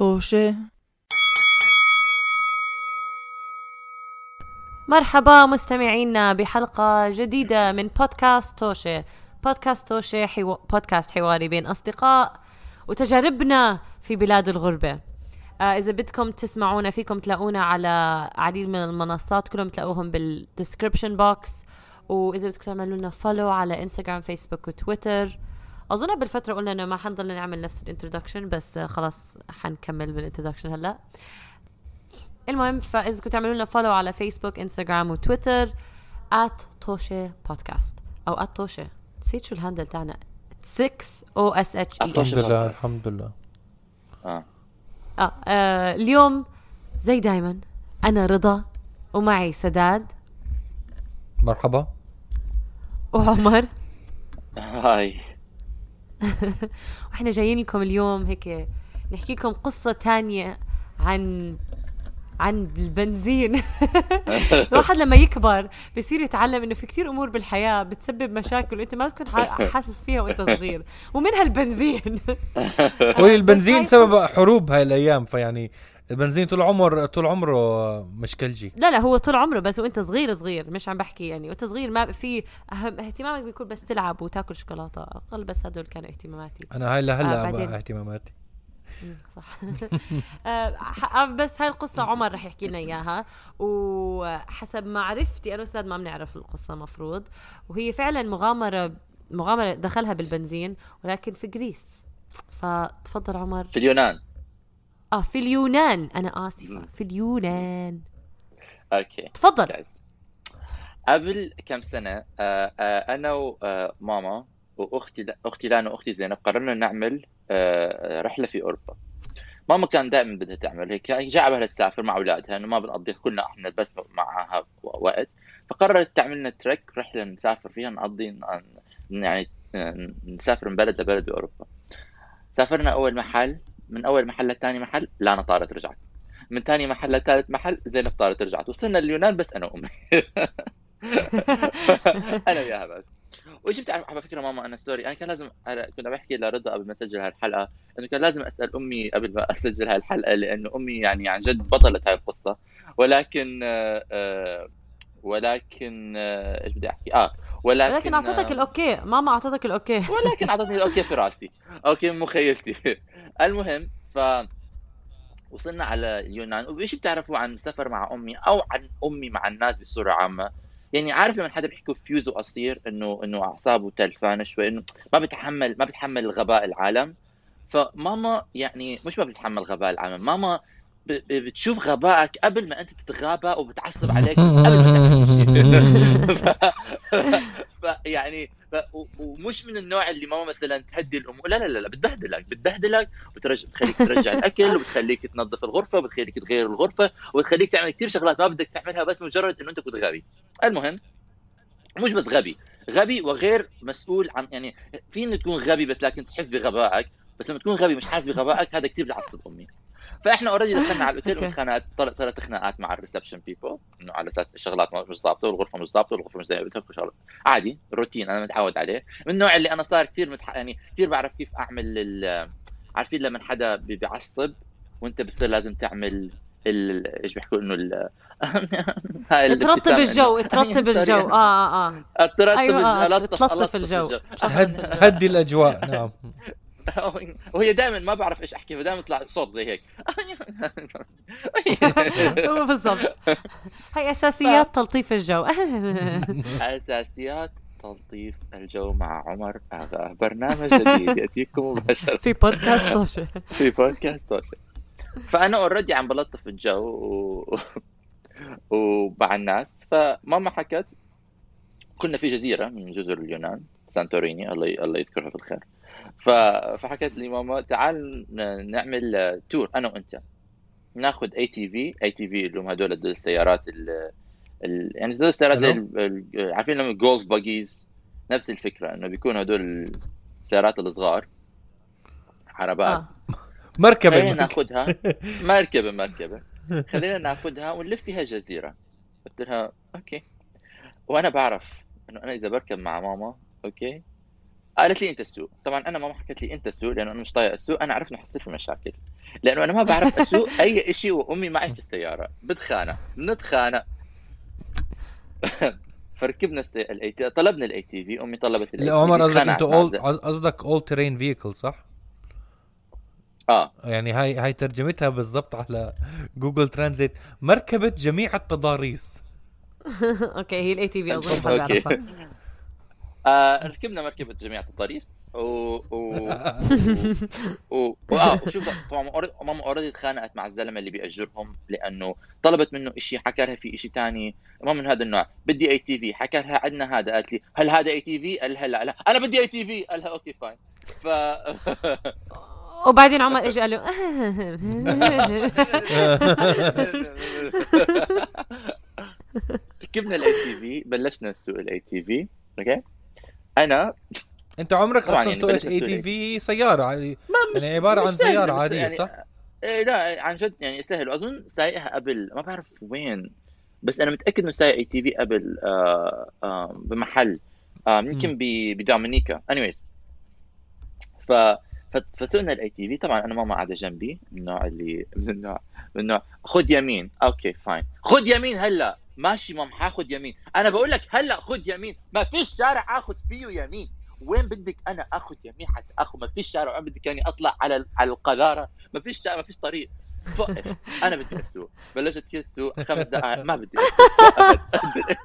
طوشة. مرحبا مستمعينا بحلقة جديدة من بودكاست طوشة بودكاست طوشة حو... بودكاست حواري بين أصدقاء وتجاربنا في بلاد الغربة. آه إذا بدكم تسمعونا فيكم تلاقونا على عديد من المنصات كلهم تلاقوهم بال description box. وإذا بدكم تعملوا لنا follow على انستغرام فيسبوك وتويتر أظن بالفترة قلنا إنه ما حنضل نعمل نفس ال introduction بس آه، خلاص حنكمل بال introduction هلأ. المهم فإذا كنتوا تعملوا لنا follow على فيسبوك انستغرام وتويتر طوشة بودكاست أو طوشة نسيت شو ال handle تاعنا. 6 أو اس اتش اي. الحمد لله الحمد لله. آه. آه, آه اليوم زي دايما أنا رضا ومعي سداد. مرحبا. وعمر. هاي. وإحنا جايين لكم اليوم هيك نحكي لكم قصة تانية عن عن البنزين. الواحد لما يكبر بصير يتعلم إنه في كتير أمور بالحياة بتسبب مشاكل وإنت ما تكون ح- حاسس فيها وإنت صغير. ومنها البنزين. والبنزين سبب حروب هاي الأيام فيعني البنزين طول عمر طول عمره مشكلجي لا لا هو طول عمره بس وانت صغير صغير مش عم بحكي يعني. وانت صغير ما في اهم اهتمامك بيكون بس تلعب وتاكل شوكولاتة. أقل بس هدول كانوا اهتماماتي. أنا هاي لهلا آه، بعدين. اهتماماتي. صح. آه، آه، بس هاي القصة عمر رح يحكي لنا إياها. وحسب معرفتي أنا وأستاذ ما بنعرف القصة مفروض. وهي فعلا مغامرة مغامرة دخلها بالبنزين ولكن في جريس. فتفضل عمر. في اليونان. آه في اليونان. أنا آسفة. في اليونان. أوكي. تفضل. جايز قبل كم سنة آه آه أنا وماما وأختي أختي لانا وأختي زينب قررنا نعمل آه رحلة في أوروبا. ماما كان دائما بدها تعمل هيك هي جاء بالها تسافر مع أولادها إنه ما بنقضي كلنا إحنا بس معها وقت. فقررت تعمل لنا ترك رحلة نسافر فيها نقضي يعني آه، نسافر من بلد لبلد بأوروبا. سافرنا أول محل من أول محل لثاني محل لانا طارت رجعت. من ثاني محل لثالث محل زينب طارت رجعت. وصلنا اليونان بس أنا وأمي. أنا وياها بس. وجبت على فكرة ماما أنا ستوري أنا كان لازم كنت عم بحكي لرضا قبل ما أسجل هالحلقة إنه كان لازم أسأل أمي قبل ما أسجل هالحلقة لأنه أمي يعني عن جد بطلت هاي القصة. ولكن آه، آه، ولكن آه، إيش بدي أحكي؟ آه ولكن ولكن أعطتك آه، ال okay. ماما أعطتك ال okay. ولكن أعطتني ال okay في رأسي. okay مخيلتي المهم ف وصلنا على اليونان. وإيش بتعرفوا عن السفر مع أمي أو عن أمي مع الناس بصورة عامة؟ يعني عارف لما حدا بيحكوا فيوزه قصير إنه إنه اعصابه تلفانه شوي إنه ما بتحمل ما بتحمل غباء العالم. فماما يعني مش ما بتحمل غباء العالم. ماما بتشوف غبائك قبل ما انت تتغابى وبتعصب عليك قبل ما تعمل شيء. ف... ف... يعني ف... ومش من النوع اللي ماما مثلا تهدي الأمور. لا لا لا, لا بتبهدلك بتبهدلك وترجع بتخليك ترجع الأكل وبتخليك تنظف الغرفة وبتخليك تغير الغرفة وبتخليك تعمل كثير شغلات ما بدك تعملها بس مجرد إنه أنت كنت غبي. المهم مش بس غبي غبي وغير مسؤول عن يعني في انه تكون غبي بس لكن تحس بغبائك بس لما تكون غبي مش حاسس بغبائك هذا كثير بيعصب أمي. فاحنا already دخلنا على الأوتيل. وخناقات طلعت ثلاث خناقات مع ال reception people إنه على أساس الشغلات مش ضابطة والغرفة مش ضابطة والغرفة مش زي ما بدها عادي روتين أنا متعود عليه من النوع اللي أنا صار كثير متح... يعني كثير بعرف كيف أعمل ال... عارفين لما حدا بي- بيعصب وأنت بتصير لازم تعمل ال... إيش بيحكوا إنه ال... هاي ترطب الجو ترطب. الجو آه آه آه ترطب أيوة، الجو آه، ألطف- تلطف الجو. هد هدي الأجواء نعم وهي دائما ما بعرف إيش أحكي فدائما يطلع صوت زي هيك. هو بالضبط. هاي أساسيات تلطيف الجو. أساسيات تلطيف الجو مع عمر. اغا برنامج جديد يأتيكم مباشرة. في بودكاست طوشة. في بودكاست طوشة. فأنا already عم بلطف الجو و... ومع الناس. فماما حكت كنا في جزيرة من جزر اليونان سانتوريني الله. الله يذكرها في الخير. ف... فحكت لي ماما تعال نعمل tour أنا وأنت. ناخذ اي تي في اي تي في اللي هم هدول السيارات ال... ال... يعني هدول السيارات زي حلو. ال... ال- عارفين لما golf buggies نفس الفكرة إنه بيكونوا هدول السيارات الصغار عربات آه. مركبة خلينا مركبة. ناخذها مركبة مركبة. خلينا ناخذها ونلف فيها جزيرة. قلت لها okay. وأنا بعرف إنه أنا إذا بركب مع ماما okay قالت لي أنت سوق طبعا أنا ماما حكت لي أنت سوق لأنه أنا مش طايق أسوق أنا عرفت إنه حصير في مشاكل. لأنه أنا ما بعرف اسوق أي شيء وأمي معي في السيارة. بتخانق. بنتخانق فركبنا ال AT طلبنا ال ATV أمي طلبت لا عمر قصدك أنتوا all قصدك all-terrain vehicle صح؟ آه. يعني هاي هاي ترجمتها بالضبط على Google Translate مركبة جميع التضاريس. okay هي ال AT V أظن okay. آه ركبنا مركبة جميع التضاريس و و و, و... آه وشوف طبعا ماما already تخانقت مع الزلمة اللي بيأجرهم لأنه طلبت منه شيء حكى لها في شيء ثاني ما من هذا النوع. بدي ATV حكى لها عندنا هذا قالت لي هل هذا ATV؟ قال لها لا لا. أنا بدي ATV قال لها okay fine ف وبعدين عمر اجى قال له ركبنا ال AT V بلشنا نسوق ال ATV okay أنا أنت عمرك أصلا يعني سوقت ATV سيارة يعني عبارة عن سياره عادية يعني صح؟ إيه لا عن جد يعني سهل. وأظن سايقها قبل ما بعرف وين. بس أنا متأكد إنه سايق ATV قبل آه آه بمحل آه يمكن بدومينيكا. anyways ف فسوقنا ال ATV طبعا أنا ماما قاعدة جنبي من النوع اللي من النوع من النوع خذ يمين. okay fine خذ يمين هلأ. ماشي Mom حاخذ يمين. أنا بقول لك هلأ خذ يمين. ما فيش شارع اخذ فيه يمين. وين بدك أنا اخذ يمين حتى اخذ ما فيش شارع وين بدك يعني أطلع على على القذارة؟ ما فيش ما فيش طريق. فقف أنا بدي أسوق. بلشت هي تسوق خمس دقائق ما بدي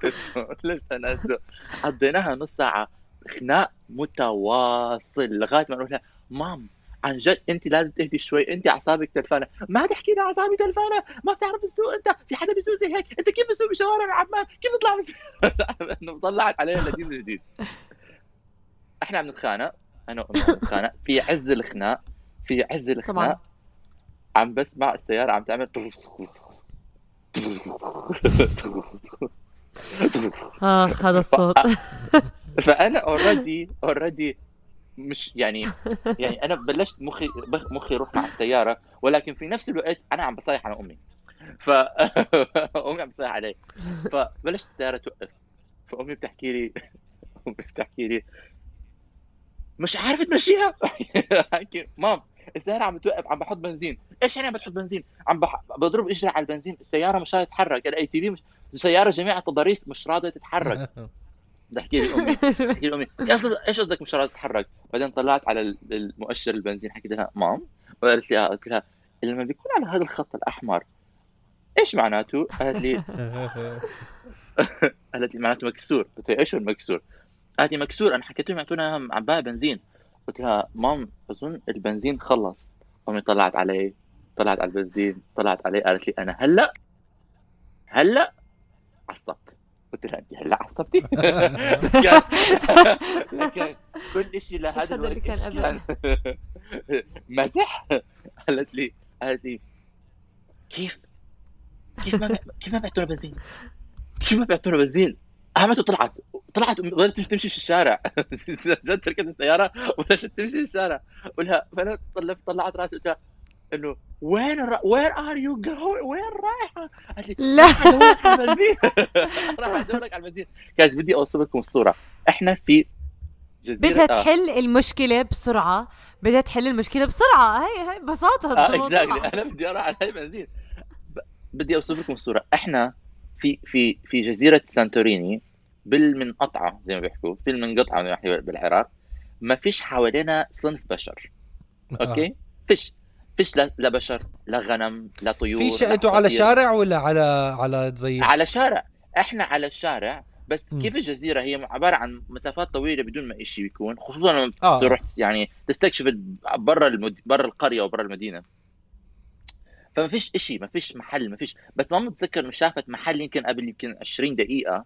أسوق. ليش أنا أسوق؟ قضيناها نص ساعة. خناق متواصل لغاية ما نقول لها مام عن جد انت لازم تهدي شوي انت اعصابك تلفانه ما تحكي لي اعصابي تلفانه ما بتعرف تسوق انت. في حدا بيسوق زي هيك؟ انت كيف بتسوق بشوارع عمان كيف تطلع إنه طلعت علينا القديم الجديد إحنا عم نتخانق. أنا نتخانق. في عز الخناق في عز الخناق عم بسمع السيارة عم تعمل آه هذا الصوت. فأنا اوريدي اوريدي مش يعني يعني أنا بلشت مخي مخي يروح مع السياره ولكن في نفس الوقت أنا عم بصيح على أمي. ف أمي عم تصيح علي. فبلشت السياره توقف. فأمي بتحكي لي أمي بتحكي لي مش عارف تمشيها؟ mom السيارة عم توقف عم بحط بنزين. إيش يعني عم بتحط بنزين؟ عم بح... بضرب إجري على البنزين السيارة مش راضية تتحرك ال ATV مش السيارة جميع التضاريس مش راضية تتحرك. بحكي لي أمي بحكي لي أمي. إيش قصدك مش راضية تتحرك؟ بعدين طلعت على المؤشر البنزين حكيت لها مام؟ وقالت لي قلت لها لما بيكون على هذا الخط الأحمر إيش معناته؟ قالت لي قالت لي معناته مكسور. قلت لها إيش هو المكسور؟ قالت لي مكسور أنا حكيت لهم يعطونا عبايه بنزين. قلت لها مام أظن البنزين خلص. أمي طلعت علي طلعت على البنزين طلعت علي قالت لي أنا هلأ هلأ عصبت. قلت لها أنت هلا عصبتي لكن كل شيء لهذا الوقت كان مزح قالت لي قالت لي كيف؟ كيف ما كيف ما بعتوا بنزين؟ كيف ما بعتوا بنزين؟ احمد طلعت. طلعت ظلت تمشي في الشارع. جد تركت السيارة وبلشت تمشي في الشارع. ولها فأنا طلعت راسي. قلت إنه وين الر... وين are you going رايحة؟ قالت لي لا. على البنزين راح أدورك على البنزين جايز بدي اوصل لكم الصورة. إحنا في جزيرة بدها تحل آه. المشكلة بسرعة. بدها تحل المشكلة بسرعة. هي هي ببساطة آه exactly أنا بدي أروح على هاي بنزين بدي اوصل لكم الصورة. إحنا في في في جزيرة سانتوريني بالمنقطعه زي ما بيحكوا في المنقطعه بالعراق. ما فيش حوالينا صنف بشر. آه. أوكي؟ فيش. فيش لا بشر لا غنم لا طيور فيش إنتوا على شارع ولا على على زي على شارع إحنا على الشارع بس م. كيف الجزيرة هي عبارة عن مسافات طويلة بدون ما شيء بيكون خصوصا لما آه. تروح يعني تستكشف برا المد... برا القرية وبرا المدينة فما فيش إشي ما فيش محل ما فيش بس ما متذكر انه شافت محل يمكن قبل يمكن 20 دقيقة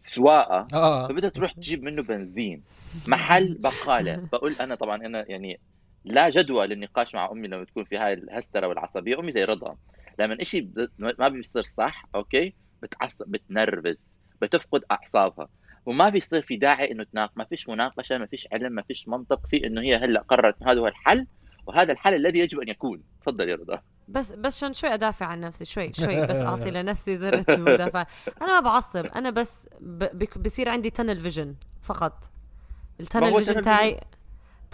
سواقة آه. فبدها تروح تجيب منه بنزين محل بقالة بقول أنا طبعا أنا يعني لا جدوى للنقاش مع أمي لما تكون في هاي الهسترة والعصبية. أمي زي رضا. لما إشي ما بيصير صح أوكي بتعصب بتنرفز بتفقد أعصابها. وما بيصير في داعي إنه تناق ما فيش مناقشة ما فيش علم ما فيش منطق في إنه هي هلأ قررت هذا هو الحل وهذا الحل الذي يجب أن يكون. تفضل يا رضا. بس بس عشان شوي أدافع عن نفسي شوي شوي بس أعطي لنفسي ذرة المدافع أنا ما بعصب أنا بس بصير عندي tunnel vision فقط. ال tunnel vision تاعي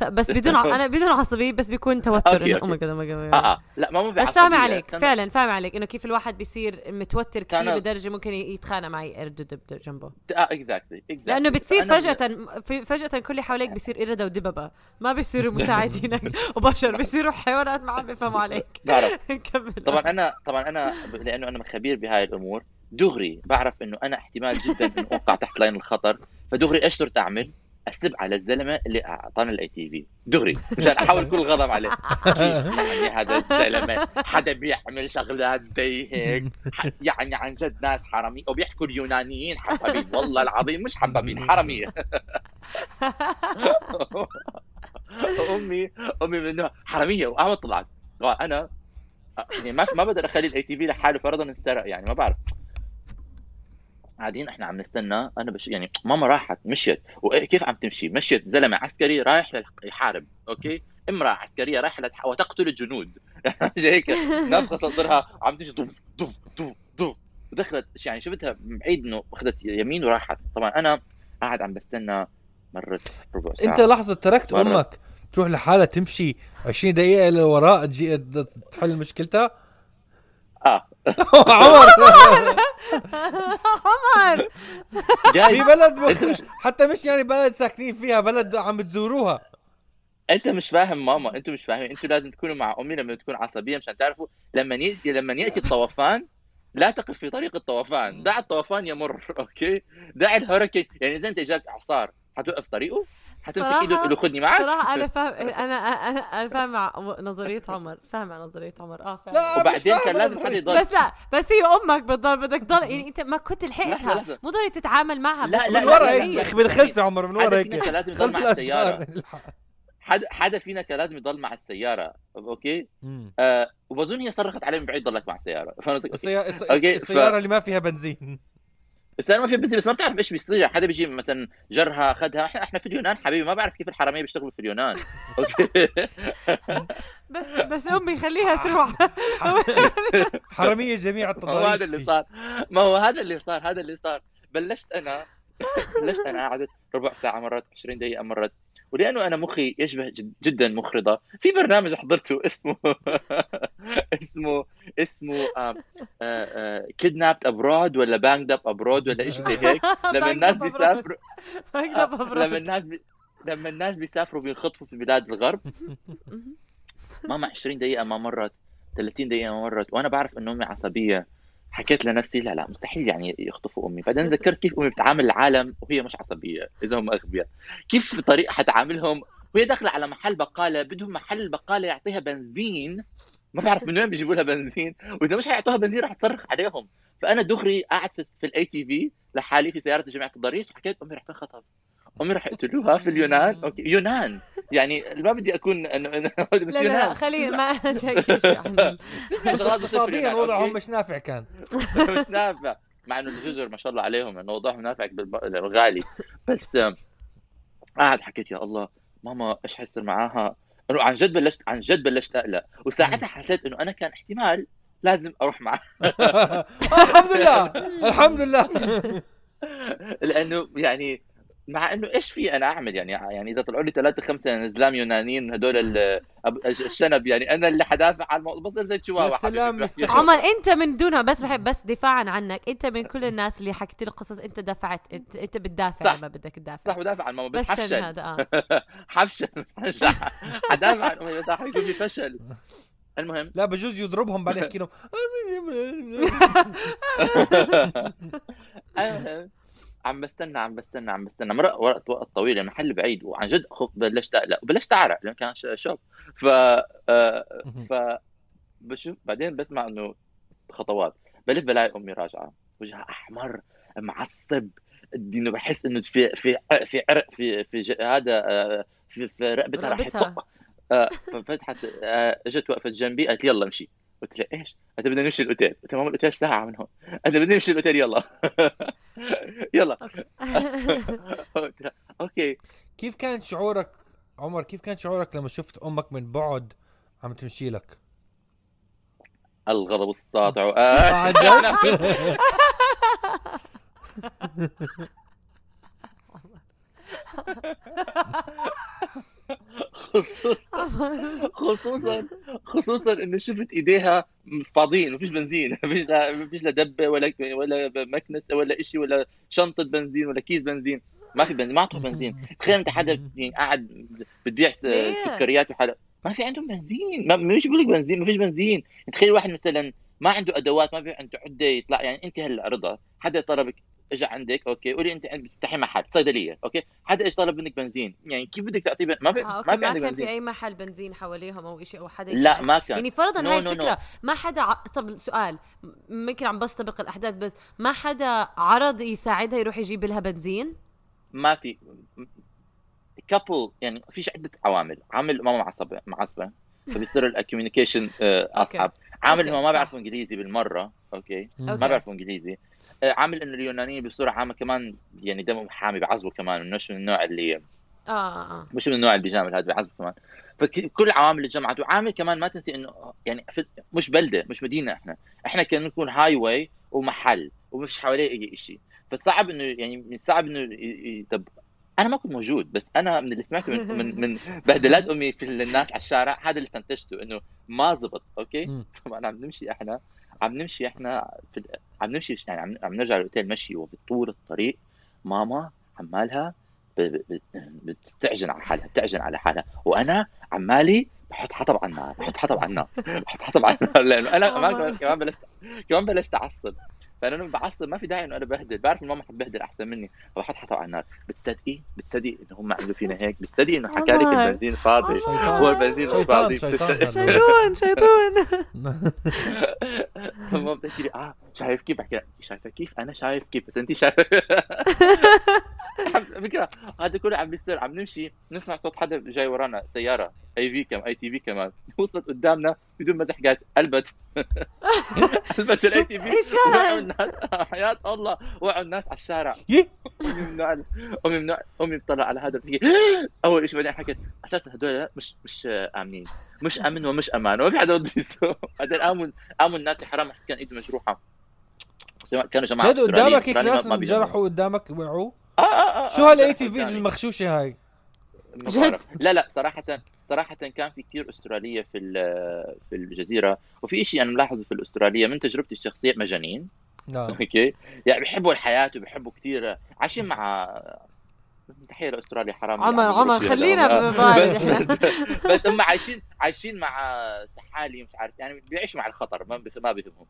بس بدون أنا بدون عصبية بس بيكون توتر. okay، إنه okay. oh my god oh my god آه لا ما مو بس. فاهمة عليك فعلا فاهمة عليك إنه كيف الواحد بيصير متوتر كثير لدرجة ممكن يتخانق معي. قرد جنبه. آه exactly لأنه بتصير فجأة في فجأة كل اللي حواليك بيصير قردة ودببة ما بيصيروا مساعدينك وبشر بيصيروا حيوانات ما عم بيفهموا عليك. كمل. طبعا أنا طبعا أنا لأنه أنا خبير بهاي الأمور دغري بعرف إنه أنا احتمال جدا إنه أوقع تحت line الخطر فدغري إيش صرت أعمل؟ اسب على الزلمة اللي أعطانا ال ATV دغري. مشان أحاول كل غضب عليه. يعني هذا الزلمة حدا بيعمل شغلات زي هيك يعني عن جد ناس حرامية وبيحكوا اليونانيين حبابين. والله العظيم مش حبابين حرامية أمي أمي منه حرامية. وقامت طلعت. أنا يعني ما بقدر أخلي ال ATV لحاله فرضا انسرق يعني ما بعرف. قاعدين إحنا عم نستنى. أنا بش يعني ماما راحت مشيت. وكيف عم تمشي؟ مشيت زلمة عسكري رايح يحارب okay؟ امرأة عسكرية رايحة لتح... وتقتل الجنود. هيك؟ نافخه صدرها عم تمشي طف طف طف طف ودخلت يعني شفتها بعيد إنه أخذت يمين وراحت. طبعا أنا قاعد عم بستنى مرت ربع ساعة. أنت لحظة تركت مرة. أمك. تروح لحالها تمشي 20 دقيقة لوراء تجي تحل مشكلتها؟ آه. عمر. عمر. جاي في بلد مخ... حتى مش يعني بلد ساكنين فيها بلد عم بتزوروها أنت مش فاهم ماما أنتوا مش فاهمين. أنتوا لازم تكونوا مع أمي لما تكون عصبية مشان تعرفوا لما ياتي لما يأتي الطوفان لا تقف في طريق الطوفان. دع الطوفان يمر okay؟ دع ال hurricane يعني إذا انت اجاك اعصار حتوقف طريقه؟ حتمسك إيده تقول له خذني معك صراحة أنا فاهم أنا أنا أنا فاهم مع نظرية عمر فاهم مع نظرية عمر أه فاهم. لا وبعدين كان لازم. حدا يضل. بس لا بس هي أمك بتضل بدك تضل يعني أنت ما كنت لحقتها. مو ضروري تتعامل معها لا، لا، من لا، ورا لا، هيك بالخلص يا عمر من ورا حدا هيك. فينا كان لازم يضل خلف مع السيارة. حدا حدا فينا كان لازم يضل مع السيارة okay. آه وبظن هي صرخت عليه من بعيد ضلك مع السيارة. فهمت؟ السيارة, الس- okay، ف- السيارة اللي ما فيها بنزين. بس أنا ما في بنزين بس ما بتعرف إيش بيصير. حدا بيجي مثلا جرها اخذها إحنا إحنا في اليونان حبيبي ما بعرف كيف الحرامية بيشتغلوا في اليونان. okay. بس بس امي خليها تروح. حرامية جميع ما هو هذا اللي التضاريس. صار. ما هو هذا اللي صار هذا اللي صار. بلشت أنا بلشت أنا قعدت ربع ساعة مرت 20 دقيقة مرت ولأنه أنا مخي يشبه جد جدا مخرضة. في برنامج حضرته اسمه اسمه اسمه kidnapped abroad ولا banged up abroad ولا شيء زي هيك. لما الناس بيسافروا آه، لما الناس بي... لما الناس بيسافروا بينخطفوا في بلاد الغرب. ماما 20 دقيقة ما مرت 30 دقيقة ما مرت وأنا بعرف إنه أمي عصبية. حكيت لنفسي لا لا مستحيل يعني يخطفوا أمي. بعدين ذكرت كيف أمي بتعامل العالم وهي مش عصبية إذا هم أغبياء. كيف بطريقة حتعاملهم؟ وهي داخلة على محل بقالة بدهم محل البقالة يعطيها بنزين. ما بعرف من وين بيجيبوا لها بنزين. وإذا مش حيعطوها بنزين راح تصرخ عليهم. فأنا دغري قاعد في, ال ATV لحالي في سيارة جماعة الضريح وحكيت أمي رح تنخطف. امي رح يقتلوها في اليونان. okay. يونان. يعني ما بدي أكون انه لا لا خلينا ما اقتصاديا وضعهم مش نافع كان. مش نافع. مع إنه الجزر ما شاء الله عليهم انه وضعهم نافع بالغالي. بس قاعد حكيت يا الله ماما إيش حيصير معاها؟ إنه عن جد بلشت عن جد بلشت أقلق. وساعتها حسيت إنه أنا كان احتمال لازم أروح معها الحمد لله الحمد لله. لأنه يعني مع إنه إيش في أنا أعمل يعني يعني إذا طلعوا لي ثلاثة خمسة زلام يونانيين هدول الشنب يعني أنا اللي حدافع عن الموضوع. بصير زي الشواوه يا سلام،. عمر أنت من دونها بس بحب بس دفاعا عنك. أنت من كل الناس اللي حكيت لي قصص أنت دفعت انت, أنت بتدافع صح. لما بدك تدافع. صح بدافع عن ماما بس حفشل هذا آه. حفشل. حدافع عن امي بس حيقول لي فشل. المهم. لا بجوز يضربهم بعدين يحكي لهم. المهم عم بستنى عم بستنى عم بستنى. مرق وقت وقت طويل يعني محل بعيد وعن جد خف بلشت اقلق وبلشت أعرق لأنه كان ش- شوك. ف آه، ف بشوف بعدين بسمع إنه خطوات. بلف بلاقي أمي راجعة وجهها أحمر معصب. إنه بحس إنه في في في عرق في في هذا آه، في, في رقبتها راح رقبتها. يطق. آه، ففتحت اجت وقفت جنبي قالت لي يلا امشي. قلت لها إيش؟ لي بدنا نمشي الأوتيل. قلت لها ماما الأوتيل ساعة من هون. لي بدنا نمشي الأوتيل يلا. يلا. قلت okay. كيف كان شعورك عمر كيف كان شعورك لما شفت أمك من بعد عم تمشي لك؟ الغضب الساطع. آه،؟ خصوصا خصوصا خصوصا إنه شفت إيديها فاضيين ما فيش بنزين ما فيش لا ما فيش لا دبة ولا ولا مكنسة ولا شيء ولا شنطة بنزين ولا كيس بنزين. ما في بنزين ما أعطوا بنزين. تخيل أنت حدا يعني قاعد بتبيع؟ سكريات وحدا. ما في عندهم بنزين. ما مش بقول لك بنزين ما فيش بنزين. تخيل واحد مثلا ما عنده أدوات ما في عنده عدة يطلع يعني أنت هلأ رضا. حدا طلبك اجى عندك okay قولي أنت عندك بتفتحي محل صيدلية okay حدا اجى طلب منك بنزين يعني كيف بدك تعطيه ما في آه، ما في ما كان في بنزين أي محل بنزين حواليهم أو شيء أو حدا لا. ما كان يعني فرضا No, هاي no, الفكرة no. ما حدا ع... طب سؤال م- يمكن عم بستبق الأحداث بس ما حدا عرض يساعدها يروح يجيب لها بنزين ما في كابل يعني فيش عدة عوامل عامل ماما معصبه معصبه فبيصير ال communication أصعب عامل ما. بيعرفوا إنجليزي بالمرة okay. ما. بيعرفوا إنجليزي آه، عامل إنه اليونانيين بصورة عامة كمان يعني دمهم حامي بيعصبوا كمان مش من النوع اللي آه آه. مش من النوع اللي بيجامل هذا بيعصبوا كمان. فكل العوامل اللي جمعت وعامل كمان ما تنسي إنه يعني مش بلدة مش مدينة إحنا. إحنا كنا نكون highway ومحل ومش حواليه أي شيء فصعب إنه يعني من صعب إنه طب أنا ما كنت موجود بس أنا من اللي سمعته من من, من بهدلات أمي في الناس على الشارع هذا اللي استنتجته إنه ما زبط أوكي. طبعا عم نمشي إحنا. عم نمشي إحنا في ال- عم نمشي يعني عم, عم نرجع للأوتيل مشي وفي طول الطريق ماما عمالها ب- ب- ب- بتعجن على حالها بتعجن على حالها. وأنا عمالي بحط حطب على النار بحط حطب على النار بحط حطب على النار. لأنه أنا كمان- كمان بلشت كمان بلشت أعصب. فانا بعصب ما في داعي إنه أنا بهدل بعرف إن ماما حتبهدل أحسن مني. فبحط حطب على النار. بتصدقي بتصدقي إنه هم عملوا فينا هيك؟ بتصدقي إنه حكى لك. البنزين فاضي؟ شيطان. هو البنزين شيطان فاضي؟ شيطان. شيطان شيطان. ماما بتحكي لي آه شايف كيف؟ بحكي لها شايفة كيف؟ أنا شايف كيف بس انت شايفة. فكرة هذا كله عم بيصير عم نمشي نسمع صوت حدا جاي ورانا سيارة أي في كم ATV كمان. وصلت قدامنا بدون مزح قالت قلبت قلبت ال ATV. وقعوا؟ الناس حياة الله وقعوا الناس على الشارع. ممنوع امي ممنوع امي بتطلع على هذا بتحكي أول شيء بعدين حكت أساسا هدول مش مش آمنين. مش آمن ومش أمان. وما في حدا بده يسوق بعدين قاموا قاموا الناس حرام كان ايده مجروحة. كانوا جماعة شهد قدامك ناس ما- ما. انجرحوا قدامك وقعوا. شو هالاي تي جرحوا فيز قدامي. المخشوشه هاي؟ جد؟ لا لا صراحة صراحة كان في كثير أسترالية في ال- في الجزيرة وفي شيء أنا ملاحظه في الأسترالية من تجربتي الشخصية مجانين. نعم. أوكي؟ يعني بيحبوا الحياة وبيحبوا كثير عايشين مع تحية لاستراليا حرام. عمر يعني عمر خلينا إحنا بس, هم عايشين عايشين مع سحالي مش عارف يعني بيعيشوا مع الخطر ما ما بيهمهم.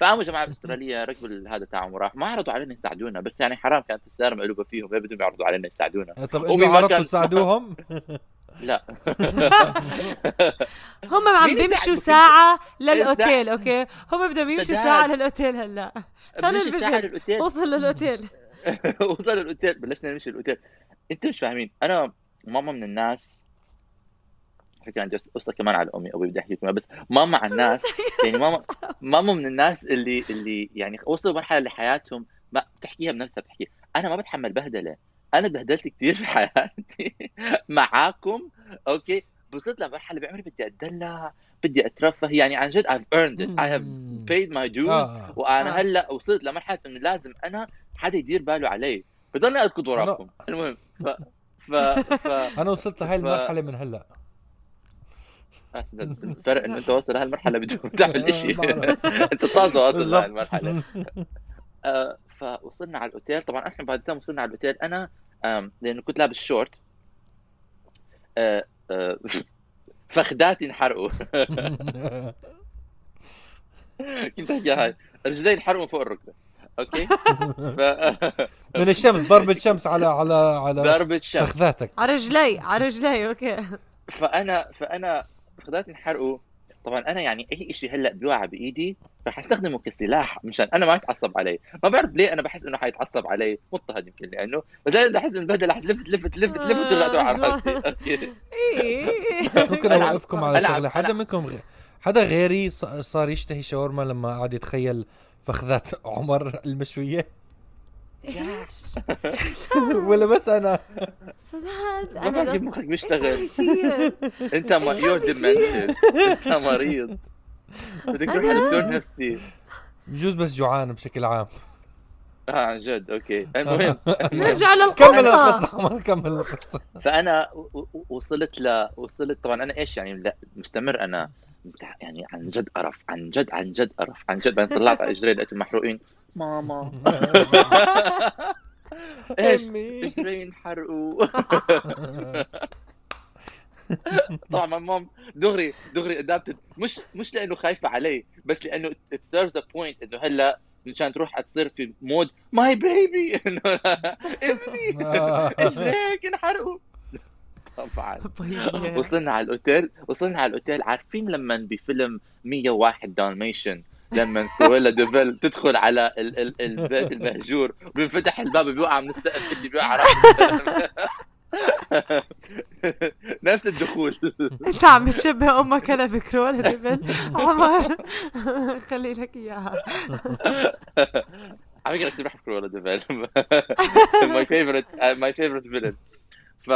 فقاموا جماعة الاستراليه ركبوا ال- هذا تاعهم وراح. ما عرضوا علينا يساعدونا بس يعني حرام كانت السيارة مقلوبة فيهم. ليه بدهم يعرضوا علينا يساعدونا. طب أنتوا ما عرضتوا تساعدوهم؟ لا. هم عم بيمشوا ساعة للأوتيل أوكي؟ هم بدهم يمشوا. ساعة للأوتيل هلأ. ال vision. للأوتيل. وصل للأوتيل. وصل الاوتيل بلشنا نمشي الاوتيل أنتوا مش فاهمين. أنا ماما من الناس فكرة عندي قصة كمان على أمي أبوي بدي احكي لكم بس ماما على الناس. يعني ماما ماما من الناس اللي اللي يعني وصلوا مرحلة لحياتهم ما بتحكيها بنفسها بتحكي أنا ما بتحمل بهدلة أنا تبهدلت كثير في حياتي معاكم أوكي؟ وصلت لمرحلة بعمري بدي أتدلع بدي أترفه يعني عن جد I've earned it. I have paid my dues آه. وأنا آه. هلأ وصلت لمرحلة إنه لازم أنا حدا يدير باله علي. بضلني اركض وراكم. المهم ف ف ف أنا وصلت لهي المرحلة من هلأ. الفرق انه أنت واصل لهالمرحله بدون تعمل شيء بعرف. أنت طازه واصل. لهالمرحله آه، فوصلنا على الأوتيل. طبعا إحنا بعد ما وصلنا على الأوتيل. أنا لأنه كنت لابس شورت. آه، آه، فخداتي انحرقوا. كنت أحكي هاي. رجلي انحرقوا فوق الركبة. أوكي؟ ف... من الشمس ضربة شمس على على على ضربة شمس. فخذاتك على رجلي على رجلي أوكي. فانا فأنا فخداتي انحرقوا طبعا أنا يعني أي شيء هلأ بيوقع بإيدي رح استخدمه كسلاح مشان أنا ما يتعصب علي ما بعرف ليه أنا بحس إنه حيتعصب علي مضطهد يمكن لأنه. بس لازم احس إنه البهدلة حتلفت لفت لفت لفت ترجع تقع على رأسي. إيه. بس ممكن أوقفكم على شغلة. حدا. منكم غ... حدا غيري ص- صار يشتهي شاورما لما قعد يتخيل فخذات عمر المشوية؟ ولا بس أنا. سداد ما أنا بعرف كيف لا- مخك بيشتغل. بيصير؟ أنت ما you're demented أنت مريض. بدك تروح؟ على دكتور نفسي. بجوز بس جوعان بشكل عام. آه عن جد. أوكي. المهم. نرجع كمل للقصة. القصة. عمر كمل القصة. فأنا وصلت ل وصلت. طبعا أنا إيش يعني؟ لا مستمر أنا. يعني عن جد قرف. عن جد عن جد قرف. عن جد. بعدين طلعت على إجري لقيتهم محروقين ماما. إيش. اجري انحرقوا طبعا mom دغري دغري adapted مش مش لأنه خايفة علي بس لأنه it serves the point إنه هلأ مشان تروح تصير في mood my baby إنه إبني! إيش هيك انحرقوا. طبعا. وصلنا على الأوتيل وصلنا على الأوتيل عارفين لما بفيلم 101 Dalmatian لما Cruella de Vil تدخل على ال- ال- البيت المهجور وبينفتح الباب بيوقع من السقف شيء بيوقع على. نفس الدخول. انت عم بتشبه أمك هلا ب Cruella de Vil عمر خلي لك إياها. على فكرة كثير بحب Cruella de Vil my favorite my favorite villain ف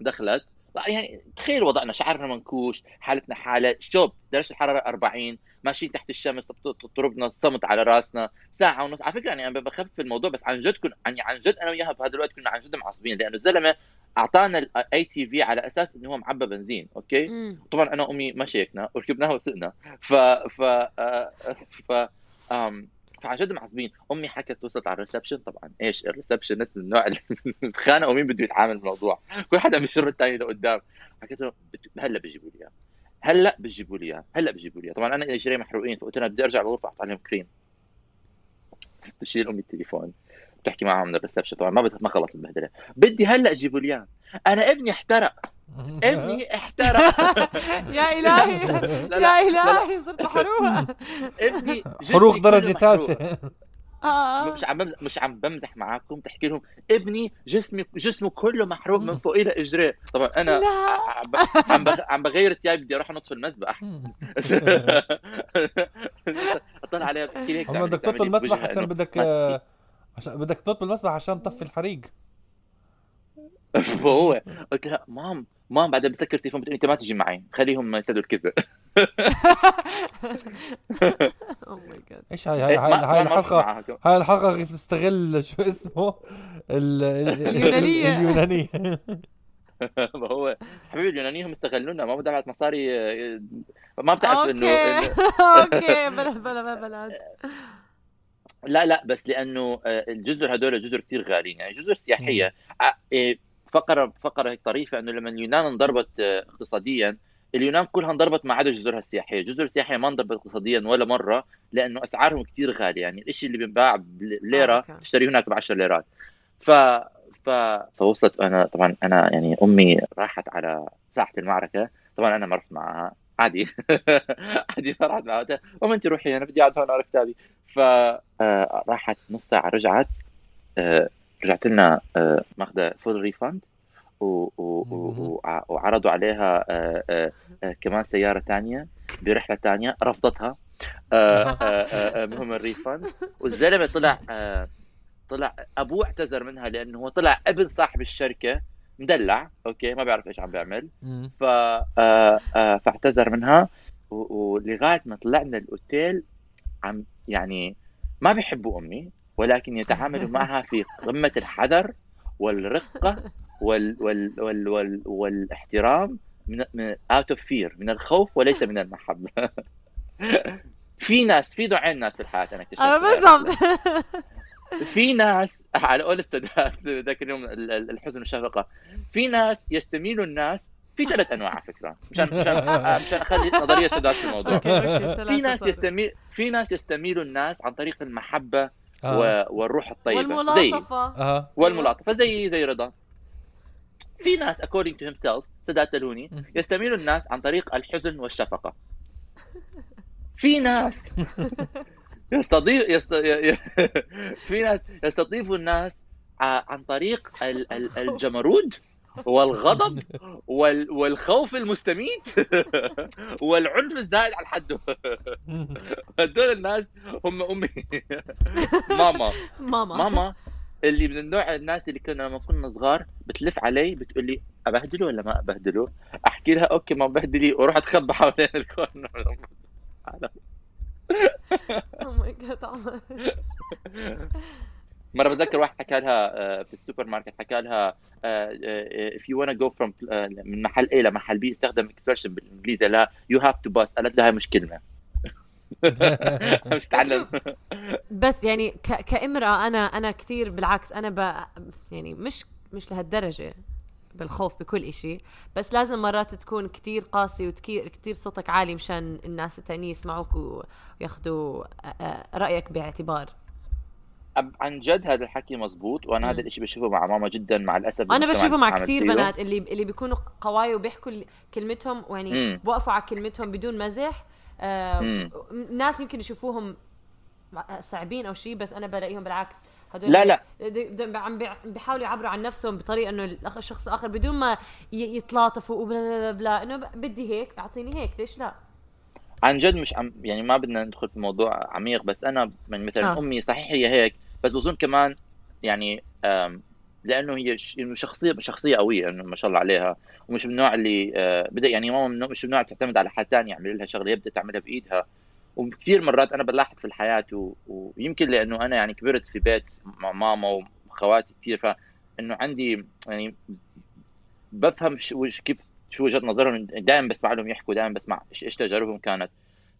دخلت. يعني تخيل وضعنا شعرنا منكوش حالتنا حالة شوب درجة الحرارة 40 ماشيين تحت الشمس تضربنا الشمس على رأسنا ساعة ونص. على فكرة يعني أنا بخفف الموضوع بس عن جد كن يعني عن جد أنا وياها بهذا الوقت كنا عن جد معصبين لأنه الزلمة أعطانا ال ATV على أساس إنه هو معبى بنزين أوكي؟ مم. طبعا أنا وأمي ما شيكنا وركبناها وسقنا. ف ف آه، ف أم فعن جد معصبين أمي حكت وصلت على ال reception طبعا إيش ال receptionist من النوع اللي بتخانق ومين بده يتعامل بالموضوع كل حدا بيشر الثاني لقدام. حكيت له هلأ بيجيبوا لي إياه. هلأ بيجيبوا لي إياه. هلأ بيجيبوا لي إياه. طبعا أنا اجري محروقين فقلت لها بدي أرجع الغرفه أحط عليهم كريم. تشيل أمي التليفون. بتحكي معها من ال reception. طبعا ما. ما خلص البهدلة. بدي هلأ جيبوا لي أنا ابني احترق. ابني احترق يا إلهي. لا لا يا إلهي صرت محروقه ابني حروق درجة. ثالثة. آه. مش عم بمزح مش عم بمزح معاكم تحكي لهم ابني جسمي جسمه كله محروق من فوق إلى اجريه طبعا أنا لا. عم ب- عم بغ- عم بغير ثيابي بدي أروح أنط في المسبح. أطلع عليها بتحكي لي هيك بدك تنط بوجهها عشان بدك عشان بدك تنط بالمسبح عشان تطفي الحريق. فهو قلت لها mom mom بعدين بسكر التليفون بتقول انت ما تجي معي. خليهم يسدوا الكذبه جد إيش هاي هاي هاي, ما- هاي ما الحلقة هاي الحلقة كيف تستغل شو اسمه؟ ال- ال- اليونانية. اليونانية. ما هو حبيبي اليونانيين هم استغلونا. ما دفعت مصاري ما بتعرف انه أوكي. بلا بلا بلا لا لا بس لأنه آه، الجزر هدول جزر كثير غاليين. يعني جزر سياحية إيه، فقرة فقرة هيك طريفة أنه لما اليونان انضربت آه، اقتصاديا اليونان كلها انضربت ما عدا جزرها السياحية، الجزر السياحية ما انضربت اقتصاديا ولا مرة لأنه أسعارهم كثير غالية. يعني الشيء اللي بينباع آه، بليره أوكي. تشتريه هناك ب 10 ليرات. ف ف فوصلت أنا طبعا أنا يعني أمي راحت على ساحة المعركة. طبعا أنا ما رحت معها. عادي. عادي ما رحت معها. ماما انت روحي أنا بدي أقعد هون اقرا كتابي. فراحت نص ساعة رجعت. آه، رجعت لنا ماخذه full refund وعرضوا عليها آه، آه، آه، كمان سيارة ثانية برحلة ثانية رفضتها. آه، آه، آه، آه، مهم ال refund والزلمة طلع طلع أبوه اعتذر منها لأنه هو طلع ابن صاحب الشركة مدلع أوكي ما بيعرف إيش عم بيعمل. ف فاعتذر منها. ولغاية ما طلعنا الأوتيل عم يعني ما بيحبوا أمي. ولكن يتعاملوا معها في قمة الحذر والرقة وال وال وال وال والاحترام من من out of fear من الخوف وليس من المحبه في ناس في نوعين ناس في الحياة أنا اكتشفت. أنا بالضبط. في ناس على قول السادات ذاك اليوم ال- ال- الحزن والشفقة. في ناس يستميل الناس في ثلاث أنواع على فكرة. مشان مشان مشان أخلي نظرية سادات في الموضوع. في ناس يستميل في ناس يستميل الناس عن طريق المحبة آه. و... والروح الطيبة. زي والملاطفه أها. والملاطفة زي زي رضا. في ناس according to himself سادات الهوني يستميل الناس عن طريق الحزن والشفقة. في ناس يستضيف يست... ي- ي- في ناس يستضيف الناس عن طريق ال... ال... الجمرود. والغضب وال... والخوف المستميت والعنف الزائد على حده. هدول الناس هم أمي. ماما. ماما. ماما اللي من النوع الناس اللي كنا لما كنا صغار بتلف علي بتقول لي أبهدله ولا ما أبهدله؟ أحكي لها okay ما بهدلي وأروح أتخبى حوالين ال corner. oh my God عمر مرة بتذكر واحد حكى لها آه، في السوبر ماركت حكى لها آه، آه، if you wanna go from من محل A لمحل B استخدم expression بالإنجليزي لا you have to bus قالت لها مش كلمة. مش تعلم. بس يعني ك... كامرأة أنا أنا كثير بالعكس أنا ب... يعني مش مش لهالدرجة بالخوف بكل إشي بس لازم مرات تكون كتير قاسي وكتير كتير صوتك عالي مشان الناس التانية يسمعوك وياخذوا رأيك باعتبار. عن جد هذا الحكي مزبوط وأنا هذا. الشيء بشوفه مع ماما جدا مع الأسف أنا بشوفه مع فيه. بنات اللي اللي بيكونوا قواي وبيحكوا كلمتهم ويعني مم. بوقفوا على كلمتهم بدون مزح آه. ناس يمكن يشوفوهم صعبين أو شيء بس أنا بلاقيهم بالعكس هدول لا لا عم بي- بيحاولوا يعبروا عن نفسهم بطريقة إنه الشخص الآخر بدون ما يتلاطفوا وبلا بلا بلا إنه بدي هيك أعطيني هيك ليش لا عن جد مش عم يعني ما بدنا ندخل في موضوع عميق بس أنا من مثلا. آه. أمي صحيح هي هيك بس بظن كمان يعني لأنه هي إنه شخصية شخصية قوية إنه ما شاء الله عليها ومش من النوع اللي آه، بدأ يعني ماما مش من النوع اللي بتعتمد على حد ثاني يعمل لها شغلة هي بدها تعملها بإيدها. وكثير مرات أنا بلاحظ في الحياة و... ويمكن لأنه أنا يعني كبرت في بيت مع ماما وخواتي كثير فإنه عندي يعني بفهم ش... وش- كيف شو وجهة نظرهم دائما بسمع لهم يحكوا دائما بسمع إيش تجاربهم كانت.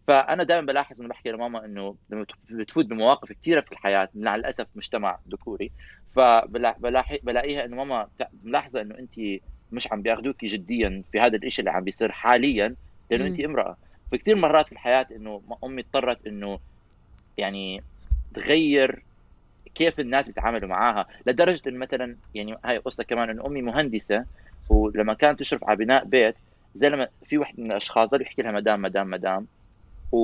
فأنا دائما بلاحظ إنه بحكي لماما إنه لما بتفوت بمواقف كثيره في الحياة مع الأسف مجتمع ذكوري فبلاقيها إنه ماما ملاحظة إنه انت مش عم بياخذوكي جديا في هذا الشيء اللي عم بيصير حاليا لأنه. انت امرأة فكثير مرات في الحياة إنه أمي اضطرت إنه يعني تغير كيف الناس بيتعاملوا معاها لدرجة إنه مثلا يعني هاي قصة كمان إنه أمي مهندسة ولما كانت تشرف على بناء بيت زي لما في واحد من الأشخاص ضل يحكي لها مدام مدام مدام و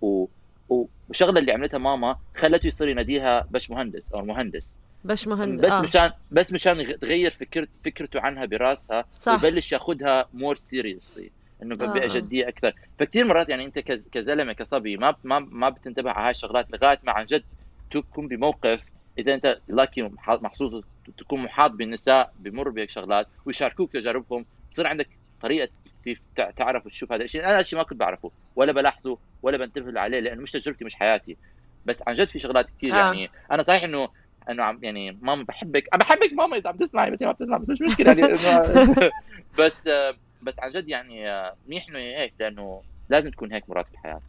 و و والشغله اللي عملتها ماما خلته يصير يناديها باش مهندس أو مهندس بش مهندس بس آه. مشان بس مشان تغير فكرت فكرته عنها براسها صح ويبلش ياخذها more seriously إنه بقى آه. أكثر فكثير مرات يعني أنت كز- كزلمة كصبي ما ما ما بتنتبه على هاي الشغلات لغاية ما عن جد تكون بموقف إذا أنت لاكي محظوظ تكون محاط بالنساء بمر بهيك شغلات ويشاركوك تجاربهم بصير عندك طريقة تعرف وتشوف هذا الشيء. أنا هذا الشيء ما كنت بعرفه ولا بلاحظه ولا بنتبه عليه لأنه مش تجربتي مش حياتي. بس عن جد في شغلات كثير آه. يعني. أنا صحيح إنه إنه عم يعني ماما بحبك أنا بحبك ماما إذا عم تسمعي بس هي ما بتسمع بس مش مشكلة يعني. بس آه، بس عن جد يعني آه، منيح إنه هيك لأنه لازم تكون هيك مرات في الحياة.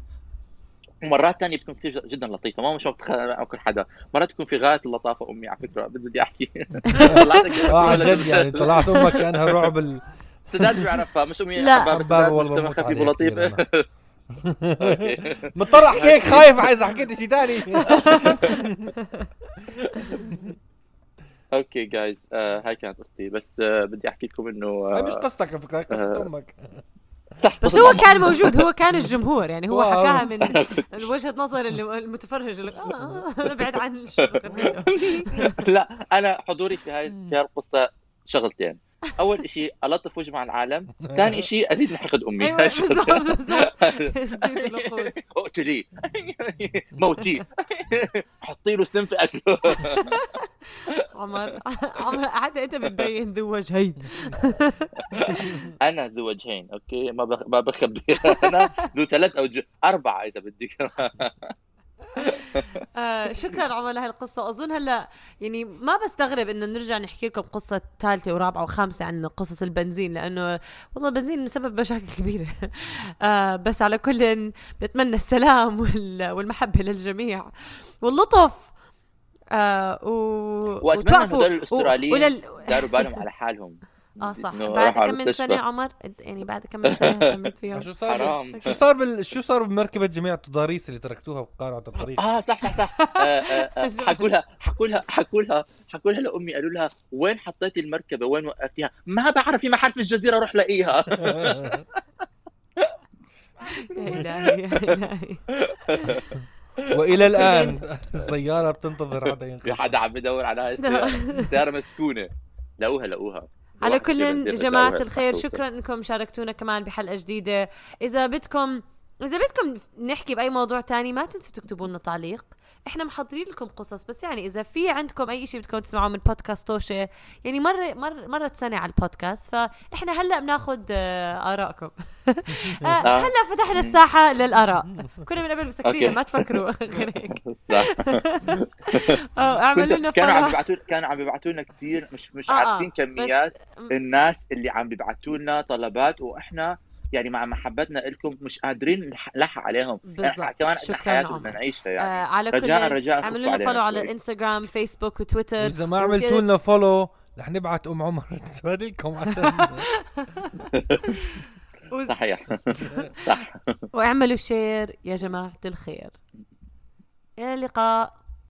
ومرات ثانية بتكون كثير جدا لطيفة. ما مش وقت أكل حدا. مرات تكون في غاية اللطافة أمي على فكرة بدي أحكي. طلعتك آه عن جد يعني طلعت أمك كأنها رعب ال... سداد بيعرفها مش امي لا. حباب والله خفيف ولطيف. مضطر احكي هيك خايف عايز حكيت شيء ثاني أوكي جايز آه هاي كانت قصتي بس آه بدي أحكي لكم إنه هاي آه مش قصتك على فكرة قصة. أمك صح بس هو كان موجود هو كان الجمهور يعني هو. حكاها من وجهة نظر اللي- المتفرج اللي آه آه، أنا بعد عن الشبكه لا أنا حضوري في هاي مم. في هاي القصة شغلتين أول شيء الطف وجه مع العالم. ثاني شيء أزيد من حقد أمي. أيوه بالضبط. بالضبط. زيد الوقود. اقتليه موتيه حطي له سم في أكله. عمر عمر حتى أنت بتبين ذو وجهين. أنا ذو وجهين أوكي؟ ما بخ... ما بخبي. أنا ذو ثلاث أو أربعة إذا بدك. آه شكرا عمر لهي القصة. وأظن هلا يعني ما بستغرب إنه نرجع نحكي لكم قصة ثالثة ورابعة وخامسة عن قصص البنزين لأنه والله البنزين سبب مشاكل كبيرة. آه بس على كل بنتمنى السلام وال- والمحبة للجميع. واللطف. آه و... وأتمنى هدول الأستراليين ولل... داروا بالهم على حالهم. آه صح. بعد كم من. سنة عمر؟ يعني بعد كم من سنة اهتمت فيها شو صار. حرام. شو صار بال... شو صار بمركبة جميع التضاريس اللي تركتوها بقارعة الطريق؟ آه صح صح صح. آه، آه، آه، حكوا لها حكوا لها حكوا لها حكوا لها لأمي. قالوا لها وين حطيتي المركبة؟ وين وقفتيها؟ ما بعرف في محل في الجزيرة روح لاقيها يا إلهي وإلى الآن السيارة بتنتظر حدا في ينقذ حدا عم بدور على هاي السياره السياره مسكونة. لقوها لقوها. على كل جماعة الخير. شكرا إنكم شاركتونا كمان بحلقة جديدة. إذا بدكم إذا بدكم نحكي بأي موضوع تاني ما تنسوا تكتبوا لنا تعليق. إحنا محضرين لكم قصص بس يعني إذا في عندكم أي شيء بدكم تسمعوه من بودكاست توشة يعني مرة مرة مرة سنه على البودكاست فإحنا هلأ بناخذ آه، آرائكم. آه، هلأ فتحنا الساحة للآراء. كنا من قبل مسكرين. ما تفكروا. غير هيك. آه، اعملوا لنا كانوا عم. بيبعتوا كانوا عم بيبعتوا لنا كثير مش مش آه، آه، عارفين كميات الناس اللي عم بيبعتوا لنا طلبات وإحنا يعني مع محبتنا لكم مش قادرين نلحق عليهم بالضبط. يعني كمان شكراً حياتنا. بدنا نعيشها آه يعني على كل رجاء رجاء اعملوا لنا follow على. الانستغرام فيسبوك وتويتر وإذا ما. عملتوا لنا follow رح نبعت أم عمر تسوالكم عشان صحيح صح وإعملوا شير يا جماعة الخير إلى اللقاء